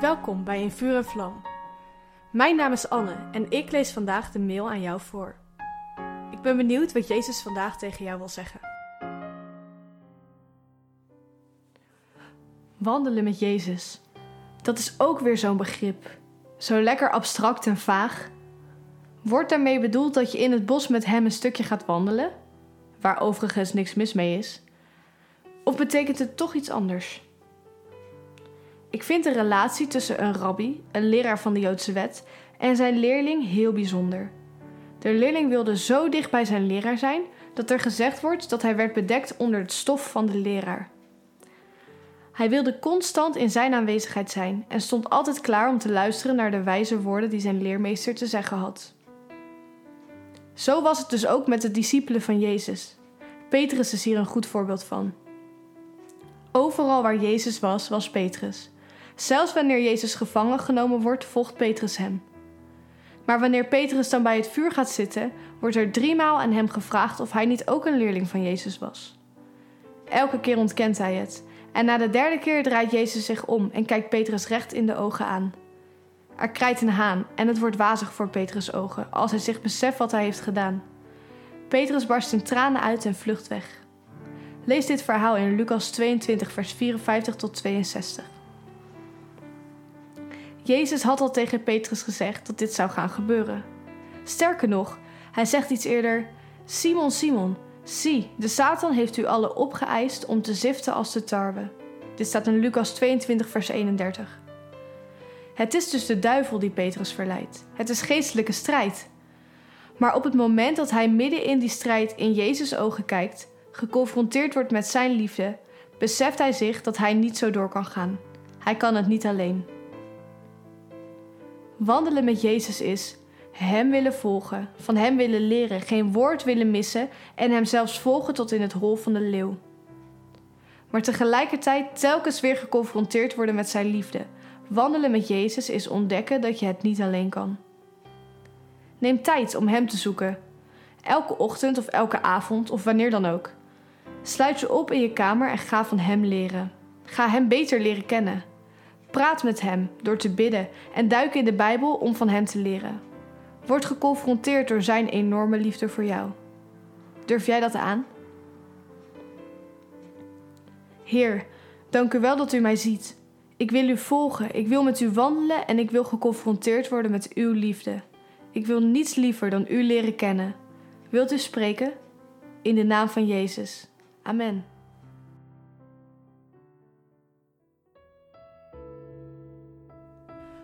Welkom bij In Vuur en Vlam. Mijn naam is Anne en ik lees vandaag de mail aan jou voor. Ik ben benieuwd wat Jezus vandaag tegen jou wil zeggen. Wandelen met Jezus. Dat is ook weer zo'n begrip. Zo lekker abstract en vaag. Wordt daarmee bedoeld dat je in het bos met hem een stukje gaat wandelen? Waar overigens niks mis mee is. Of betekent het toch iets anders? Ik vind de relatie tussen een rabbi, een leraar van de Joodse wet, en zijn leerling heel bijzonder. De leerling wilde zo dicht bij zijn leraar zijn dat er gezegd wordt dat hij werd bedekt onder het stof van de leraar. Hij wilde constant in zijn aanwezigheid zijn en stond altijd klaar om te luisteren naar de wijze woorden die zijn leermeester te zeggen had. Zo was het dus ook met de discipelen van Jezus. Petrus is hier een goed voorbeeld van. Overal waar Jezus was, was Petrus. Zelfs wanneer Jezus gevangen genomen wordt, volgt Petrus hem. Maar wanneer Petrus dan bij het vuur gaat zitten, wordt er driemaal aan hem gevraagd of hij niet ook een leerling van Jezus was. Elke keer ontkent hij het. En na de derde keer draait Jezus zich om en kijkt Petrus recht in de ogen aan. Er krijt een haan en het wordt wazig voor Petrus' ogen als hij zich beseft wat hij heeft gedaan. Petrus barst in tranen uit en vlucht weg. Lees dit verhaal in Lucas 22, vers 54 tot 62. Jezus had al tegen Petrus gezegd dat dit zou gaan gebeuren. Sterker nog, hij zegt iets eerder: Simon, Simon, zie, de Satan heeft u allen opgeëist om te ziften als de tarwe. Dit staat in Lucas 22, vers 31. Het is dus de duivel die Petrus verleidt. Het is geestelijke strijd. Maar op het moment dat hij midden in die strijd in Jezus' ogen kijkt, geconfronteerd wordt met zijn liefde, beseft hij zich dat hij niet zo door kan gaan. Hij kan het niet alleen. Wandelen met Jezus is Hem willen volgen, van Hem willen leren, geen woord willen missen en Hem zelfs volgen tot in het hol van de leeuw. Maar tegelijkertijd telkens weer geconfronteerd worden met Zijn liefde. Wandelen met Jezus is ontdekken dat je het niet alleen kan. Neem tijd om Hem te zoeken. Elke ochtend of elke avond of wanneer dan ook. Sluit je op in je kamer en ga van Hem leren. Ga Hem beter leren kennen. Praat met Hem door te bidden en duik in de Bijbel om van Hem te leren. Word geconfronteerd door Zijn enorme liefde voor jou. Durf jij dat aan? Heer, dank u wel dat u mij ziet. Ik wil u volgen, ik wil met u wandelen en ik wil geconfronteerd worden met uw liefde. Ik wil niets liever dan u leren kennen. Wilt u spreken? In de naam van Jezus. Amen.